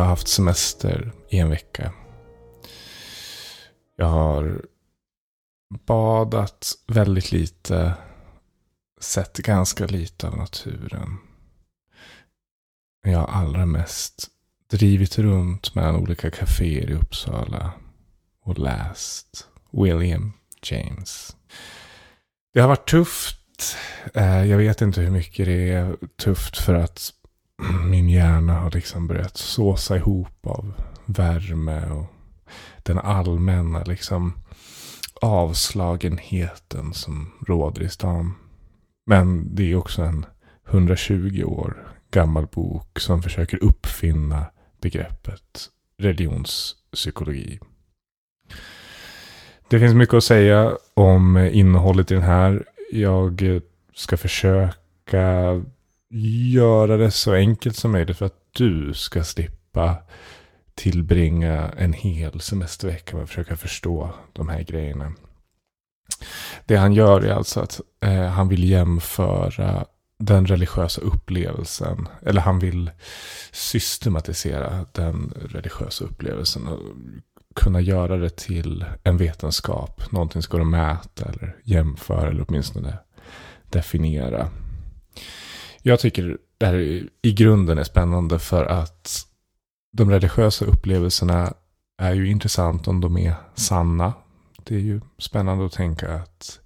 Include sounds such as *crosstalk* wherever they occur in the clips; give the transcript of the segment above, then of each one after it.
Jag har haft semester i en vecka. Jag har badat väldigt lite. Sett ganska lite av naturen. Jag har allra mest drivit runt mellan olika kaféer i Uppsala. Och läst William James. Det har varit tufft. Eh, jag vet inte hur mycket det är tufft för att min hjärna har liksom börjat såsa ihop av värme och den allmänna liksom avslagenheten som råder i stan. Men det är också en 120 år gammal bok som försöker uppfinna begreppet religionspsykologi. Det finns mycket att säga om innehållet i den här. Jag ska försöka göra det så enkelt som möjligt för att du ska slippa tillbringa en hel semestervecka med att försöka förstå de här grejerna. Det han gör är alltså att eh, han vill jämföra den religiösa upplevelsen, eller han vill systematisera den religiösa upplevelsen och kunna göra det till en vetenskap, någonting som går att mäta eller jämföra eller åtminstone definiera. Jag tycker det här i grunden är spännande för att de religiösa upplevelserna är ju intressant om de är sanna. Det är ju spännande att tänka att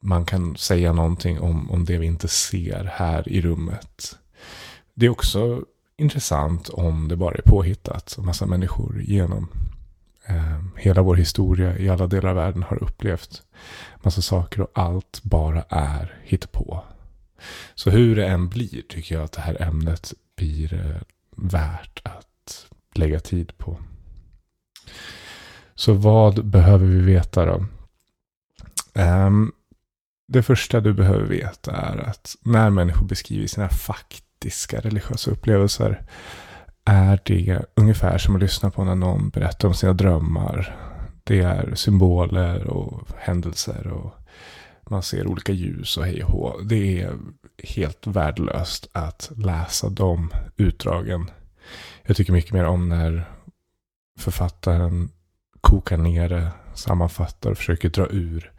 man kan säga någonting om, om det vi inte ser här i rummet. Det är också intressant om det bara är påhittat. Och massa människor genom eh, hela vår historia i alla delar av världen har upplevt massa saker och allt bara är hittepå. Så hur det än blir tycker jag att det här ämnet blir eh, värt att lägga tid på. Så vad behöver vi veta då? Um, det första du behöver veta är att när människor beskriver sina faktiska religiösa upplevelser är det ungefär som att lyssna på när någon berättar om sina drömmar. Det är symboler och händelser och man ser olika ljus och hej och hå. Det är helt värdelöst att läsa de utdragen. Jag tycker mycket mer om när författaren kokar ner det, sammanfattar och försöker dra ur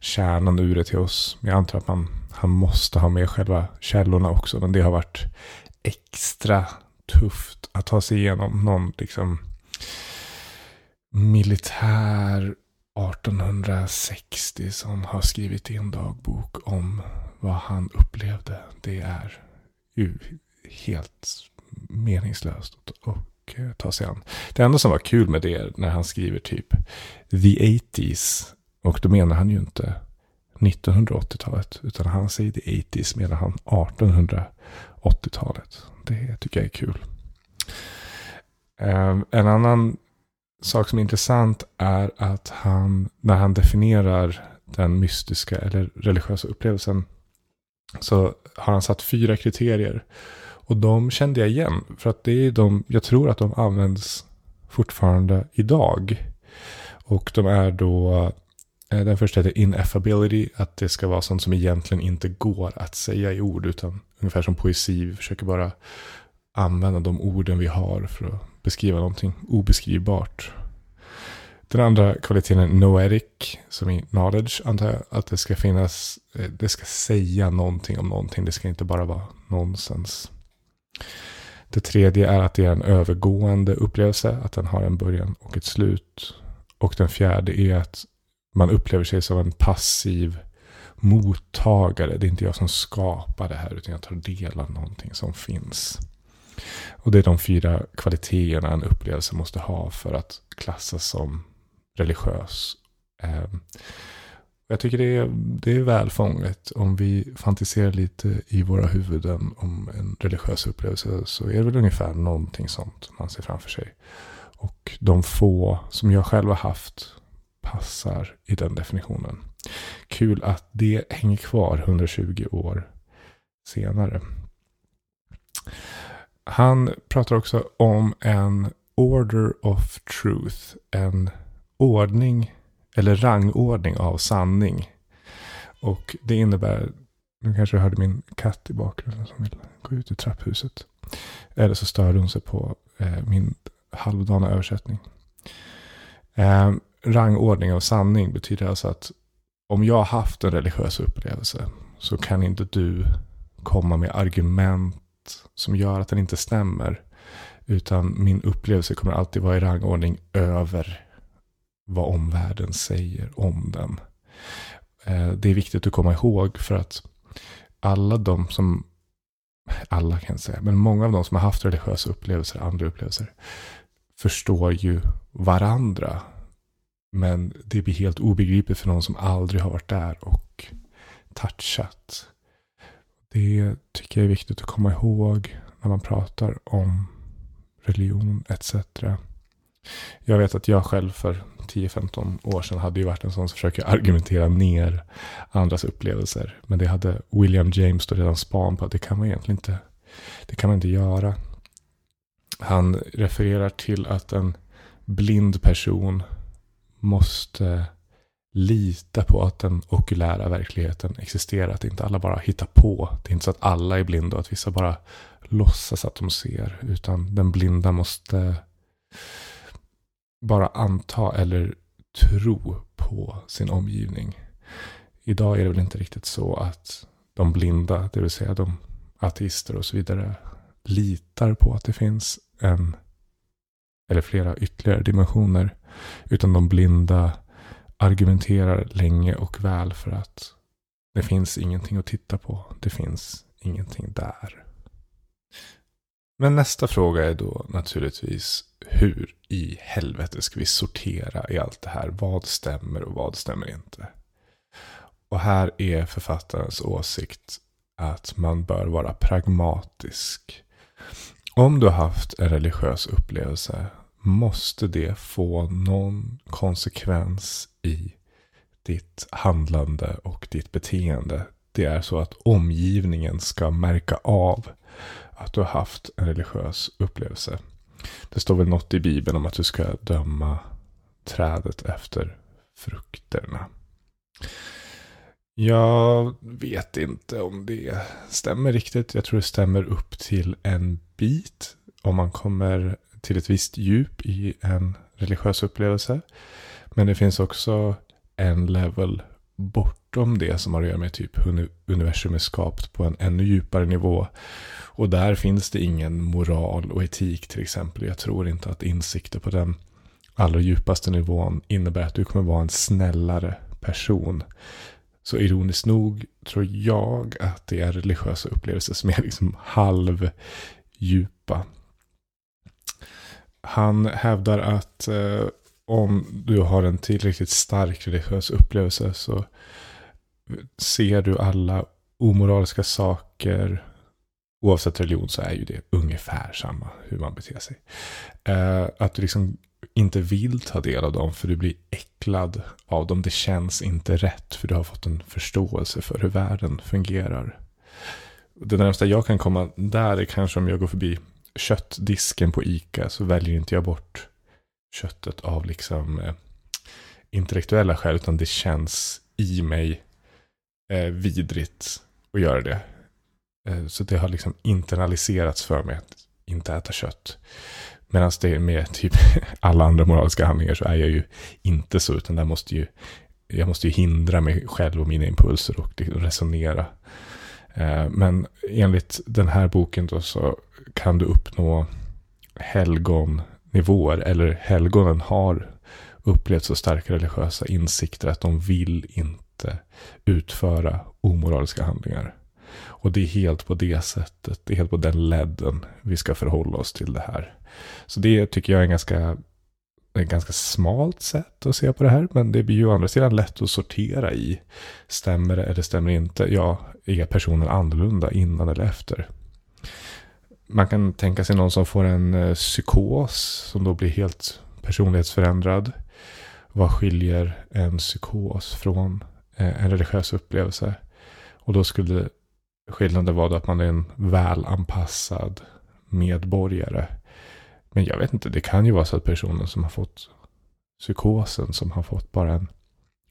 kärnan ur det till oss. Jag antar att man, han måste ha med själva källorna också, men det har varit extra tufft att ta sig igenom någon liksom militär 1860 som har skrivit i en dagbok om vad han upplevde. Det är ju helt meningslöst att eh, ta sig an. Det enda som var kul med det är när han skriver typ the 80s. Och då menar han ju inte 1980-talet. Utan han säger the 80s menar han 1880-talet. Det tycker jag är kul. Ehm, en annan sak som är intressant är att han, när han definierar den mystiska eller religiösa upplevelsen, så har han satt fyra kriterier. Och de kände jag igen, för att det är de, jag tror att de används fortfarande idag. Och de är då, eh, den första heter ineffability, att det ska vara sånt som egentligen inte går att säga i ord, utan ungefär som poesi, vi försöker bara använda de orden vi har för att beskriva någonting obeskrivbart. Den andra kvaliteten är noetic, som i knowledge antar jag. Att det ska finnas, eh, det ska säga någonting om någonting. Det ska inte bara vara nonsens. Det tredje är att det är en övergående upplevelse. Att den har en början och ett slut. Och den fjärde är att man upplever sig som en passiv mottagare. Det är inte jag som skapar det här utan jag tar del av någonting som finns. Och det är de fyra kvaliteterna en upplevelse måste ha för att klassas som religiös. Ehm, jag tycker det är, det är väl fånget. Om vi fantiserar lite i våra huvuden om en religiös upplevelse så är det väl ungefär någonting sånt man ser framför sig. Och de få som jag själv har haft passar i den definitionen. Kul att det hänger kvar 120 år senare. Han pratar också om en order of truth. En ordning eller rangordning av sanning. Och det innebär, nu kanske du hörde min katt i bakgrunden som vill gå ut i trapphuset. Eller så störde hon sig på eh, min halvdana översättning. Eh, rangordning av sanning betyder alltså att om jag har haft en religiös upplevelse så kan inte du komma med argument som gör att den inte stämmer. Utan min upplevelse kommer alltid vara i rangordning över vad omvärlden säger om den. Eh, det är viktigt att komma ihåg för att alla de som, alla kan jag säga, men många av de som har haft religiösa upplevelser, andra upplevelser, förstår ju varandra. Men det blir helt obegripligt för någon som aldrig har varit där och touchat. Det tycker jag är viktigt att komma ihåg när man pratar om religion etc. Jag vet att jag själv för 10-15 år sedan hade ju varit en sån som försöker argumentera ner andras upplevelser. Men det hade William James då redan span på att det kan man egentligen inte, det kan man inte göra. Han refererar till att en blind person måste lita på att den okulära verkligheten existerar. Att inte alla bara hittar på. Det är inte så att alla är blinda och att vissa bara låtsas att de ser. Utan den blinda måste bara anta eller tro på sin omgivning. Idag är det väl inte riktigt så att de blinda, det vill säga de ateister och så vidare, litar på att det finns en eller flera ytterligare dimensioner. Utan de blinda argumenterar länge och väl för att det finns ingenting att titta på. Det finns ingenting där. Men nästa fråga är då naturligtvis hur i helvete ska vi sortera i allt det här? Vad stämmer och vad stämmer inte? Och här är författarens åsikt att man bör vara pragmatisk. Om du har haft en religiös upplevelse måste det få någon konsekvens i ditt handlande och ditt beteende. Det är så att omgivningen ska märka av att du har haft en religiös upplevelse. Det står väl något i Bibeln om att du ska döma trädet efter frukterna. Jag vet inte om det stämmer riktigt. Jag tror det stämmer upp till en bit. Om man kommer till ett visst djup i en religiös upplevelse. Men det finns också en level bortom det som har att göra med typ universum är skapt på en ännu djupare nivå. Och där finns det ingen moral och etik till exempel. Jag tror inte att insikter på den allra djupaste nivån innebär att du kommer vara en snällare person. Så ironiskt nog tror jag att det är religiösa upplevelser som är liksom halvdjupa. Han hävdar att eh, om du har en tillräckligt stark religiös upplevelse så ser du alla omoraliska saker. Oavsett religion så är ju det ungefär samma hur man beter sig. Eh, att du liksom inte vill ta del av dem för du blir äcklad av dem. Det känns inte rätt för du har fått en förståelse för hur världen fungerar. Det närmsta jag kan komma där är kanske om jag går förbi köttdisken på ICA så väljer inte jag bort köttet av liksom eh, intellektuella skäl. Utan det känns i mig eh, vidrigt att göra det. Eh, så det har liksom internaliserats för mig att inte äta kött. Medan det är med typ *laughs* alla andra moraliska handlingar så är jag ju inte så. Utan där måste ju, jag måste ju hindra mig själv och mina impulser och liksom resonera. Eh, men enligt den här boken då så kan du uppnå helgonnivåer. Eller helgonen har upplevt så starka religiösa insikter att de vill inte utföra omoraliska handlingar. Och det är helt på det sättet, det är helt på den ledden vi ska förhålla oss till det här. Så det tycker jag är en ganska, ett ganska smalt sätt att se på det här. Men det blir ju å andra sidan lätt att sortera i. Stämmer det eller stämmer det inte? Ja, är personen annorlunda innan eller efter? Man kan tänka sig någon som får en eh, psykos som då blir helt personlighetsförändrad. Vad skiljer en psykos från eh, en religiös upplevelse? Och då skulle skillnaden vara att man är en välanpassad medborgare. Men jag vet inte, det kan ju vara så att personen som har fått psykosen, som har fått bara en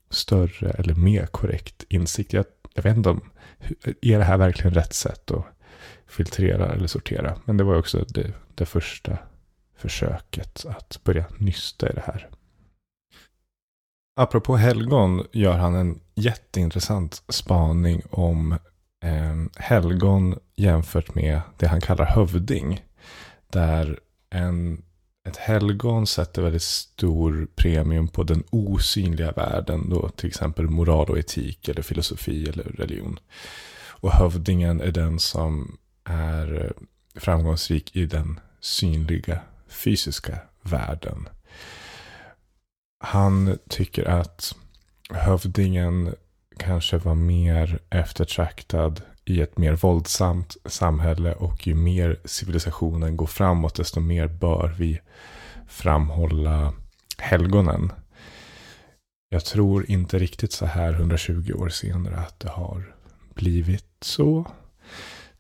större eller mer korrekt insikt. Jag, jag vet inte om, är det här verkligen rätt sätt att filtrera eller sortera. Men det var också det, det första försöket att börja nysta i det här. Apropå helgon gör han en jätteintressant spaning om eh, helgon jämfört med det han kallar hövding. Där en, ett helgon sätter väldigt stor premium på den osynliga världen. Då till exempel moral och etik eller filosofi eller religion. Och hövdingen är den som är eh, framgångsrik i den synliga fysiska världen. Han tycker att hövdingen kanske var mer eftertraktad i ett mer våldsamt samhälle och ju mer civilisationen går framåt desto mer bör vi framhålla helgonen. Jag tror inte riktigt så här 120 år senare att det har blivit så.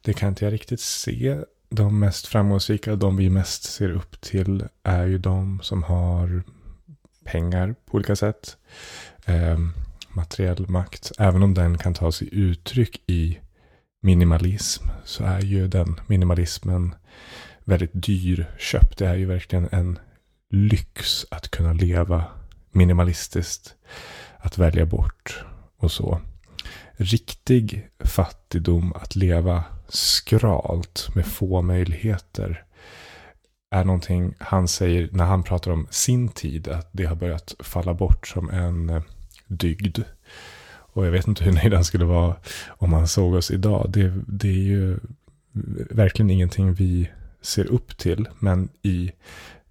Det kan inte jag riktigt se. De mest framgångsrika, de vi mest ser upp till är ju de som har pengar på olika sätt. Eh, materiell makt. Även om den kan ta sig uttryck i minimalism så är ju den minimalismen väldigt dyrköpt. Det är ju verkligen en lyx att kunna leva minimalistiskt. Att välja bort och så. Riktig fattigdom, att leva skralt med få möjligheter är någonting han säger när han pratar om sin tid. Att det har börjat falla bort som en eh, dygd. Och jag vet inte hur nöjd han skulle vara om han såg oss idag. Det, det är ju verkligen ingenting vi ser upp till. Men i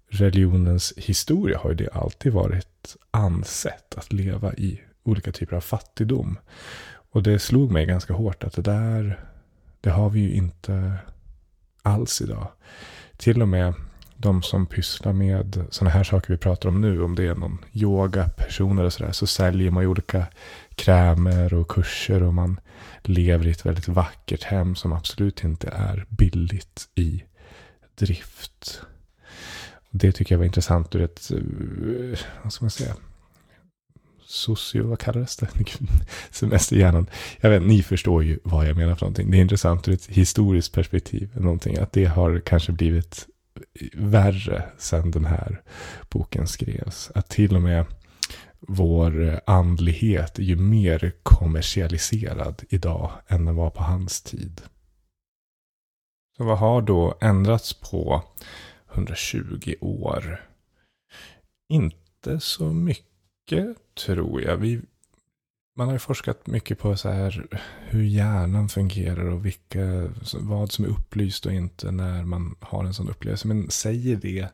religionens historia har ju det alltid varit ansett att leva i olika typer av fattigdom. Och det slog mig ganska hårt att det där, det har vi ju inte alls idag. Till och med de som pysslar med sådana här saker vi pratar om nu, om det är någon yogaperson eller sådär, så säljer man ju olika krämer och kurser och man lever i ett väldigt vackert hem som absolut inte är billigt i drift. Det tycker jag var intressant ur ett, eh, vad ska man säga, socio, vad kallades det? *laughs* Semesterhjärnan. Jag vet, ni förstår ju vad jag menar för någonting. Det är intressant ur ett historiskt perspektiv. Någonting, att det har kanske blivit värre sedan den här boken skrevs. Att till och med vår eh, andlighet är ju mer kommersialiserad idag än den var på hans tid. Så vad har då ändrats på 120 år? Inte så mycket tror jag. Vi man har ju forskat mycket på så här hur hjärnan fungerar och vilka, vad som är upplyst och inte när man har en sån upplevelse. Men säger det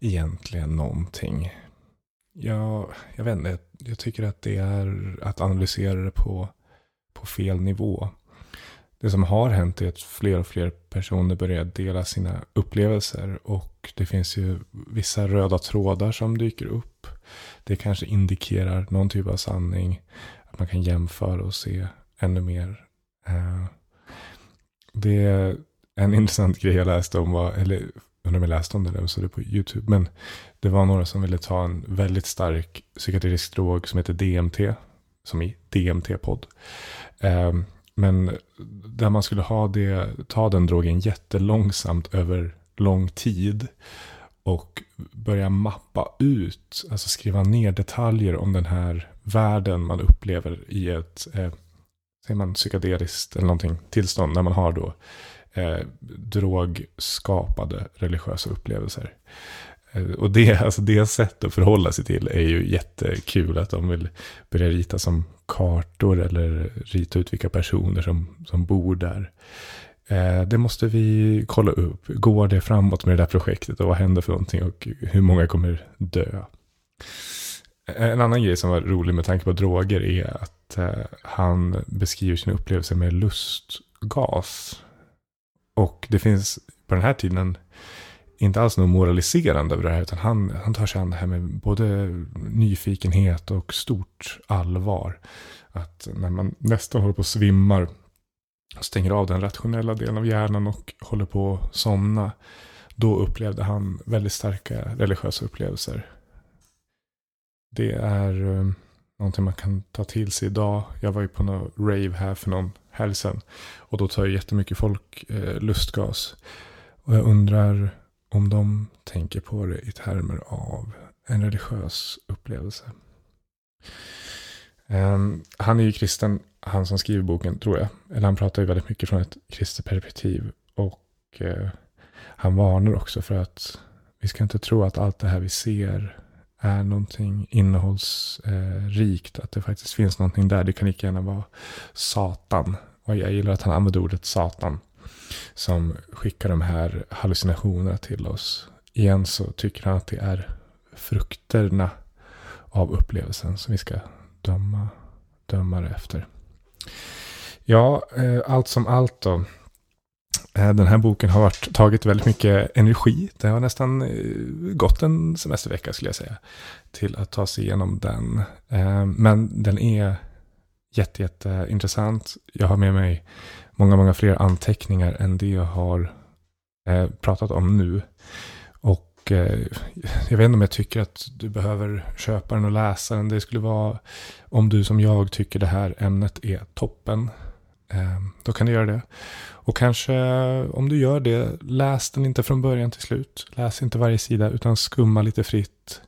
egentligen någonting? Ja, jag vet inte. Jag tycker att det är att analysera det på, på fel nivå. Det som har hänt är att fler och fler personer börjar dela sina upplevelser. Och det finns ju vissa röda trådar som dyker upp. Det kanske indikerar någon typ av sanning. Att man kan jämföra och se ännu mer. Eh, det är en *laughs* intressant grej jag läste om var, eller undrar om jag läste om det eller såg det på YouTube. Men det var några som ville ta en väldigt stark psykiatrisk drog som heter DMT. Som i DMT-podd. Ehm, men där man skulle ha det, ta den drogen jättelångsamt över lång tid. Och börja mappa ut, alltså skriva ner detaljer om den här världen man upplever i ett, eh, säger man psykedeliskt eller någonting, tillstånd när man har då eh, drogskapade religiösa upplevelser. Eh, och det, *laughs* alltså det sätt att förhålla sig till är ju jättekul. Att de vill börja rita som kartor eller rita ut vilka personer som, som bor där. Eh, det måste vi kolla upp. Går det framåt med det där projektet och vad händer för någonting och hur många kommer dö? Eh, en annan grej som var rolig med tanke på droger är att eh, han beskriver sin upplevelse med lustgas. Och det finns på den här tiden inte alls något moraliserande över det här. Utan han, han tar sig an det här med både nyfikenhet och stort allvar. Att när man nästan håller på att svimmar. Stänger av den rationella delen av hjärnan och håller på att somna. Då upplevde han väldigt starka religiösa upplevelser. Det är, eh, någonting man kan ta till sig idag. Jag var ju på någon rave här för någon helg sedan. Och då tar ju jättemycket folk eh, lustgas. Och jag undrar om de tänker på det i termer av en religiös upplevelse. Um, han är ju kristen, han som skriver boken, tror jag. Eller han pratar ju väldigt mycket från ett kristet perspektiv. Och uh, han varnar också för att vi ska inte tro att allt det här vi ser är någonting innehållsrikt. att det faktiskt finns någonting där. Det kan lika gärna vara Satan. Och jag gillar att han använder ordet Satan. Som skickar de här hallucinationerna till oss. Igen så tycker han att det är frukterna av upplevelsen som vi ska döma, döma det efter. Ja, eh, allt som allt då. Eh, den här boken har varit, tagit väldigt mycket energi. Det har nästan eh, gått en semestervecka skulle jag säga. Till att ta sig igenom den. Eh, men den är jätte, jätteintressant. Jag har med mig många, många fler anteckningar än det jag har pratat om nu. Och jag vet inte om jag tycker att du behöver köpa den och läsa den. Det skulle vara om du som jag tycker det här ämnet är toppen. Ehm, då kan du göra det. Och kanske om du gör det, läs den inte från början till slut. Läs inte varje sida utan skumma lite fritt.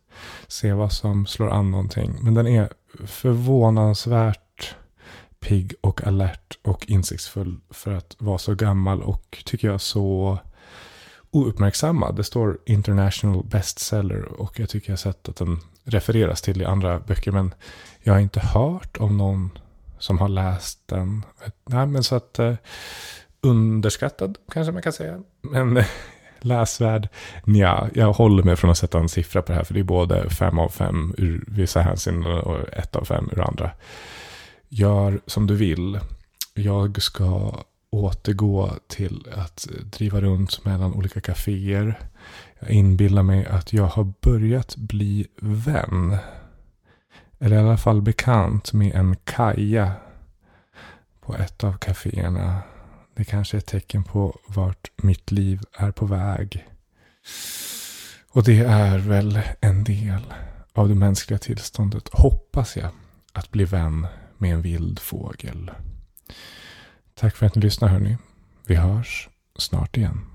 Se vad som slår an någonting. Men den är förvånansvärt pigg och alert och insiktsfull för att vara så gammal och tycker jag så ouppmärksammad. Det står international bestseller och jag tycker jag har sett att den refereras till i andra böcker men jag har inte hört om någon som har läst den. Nej, men så att eh, underskattad kanske man kan säga. Men eh, läsvärd, ja, jag håller mig från att sätta en siffra på det här. För det är både fem av fem ur vissa hänseenden. och ett av fem ur andra. Gör som du vill. Jag ska återgå till att driva runt mellan olika kaféer. Jag inbillar mig att jag har börjat bli vän. Eller i alla fall bekant med en Kaja på ett av kaféerna. Det kanske är ett tecken på vart mitt liv är på väg. Och det är väl en del av det mänskliga tillståndet, hoppas jag, att bli vän med en vild fågel. Tack för att ni lyssnar hörni. Vi hörs snart igen.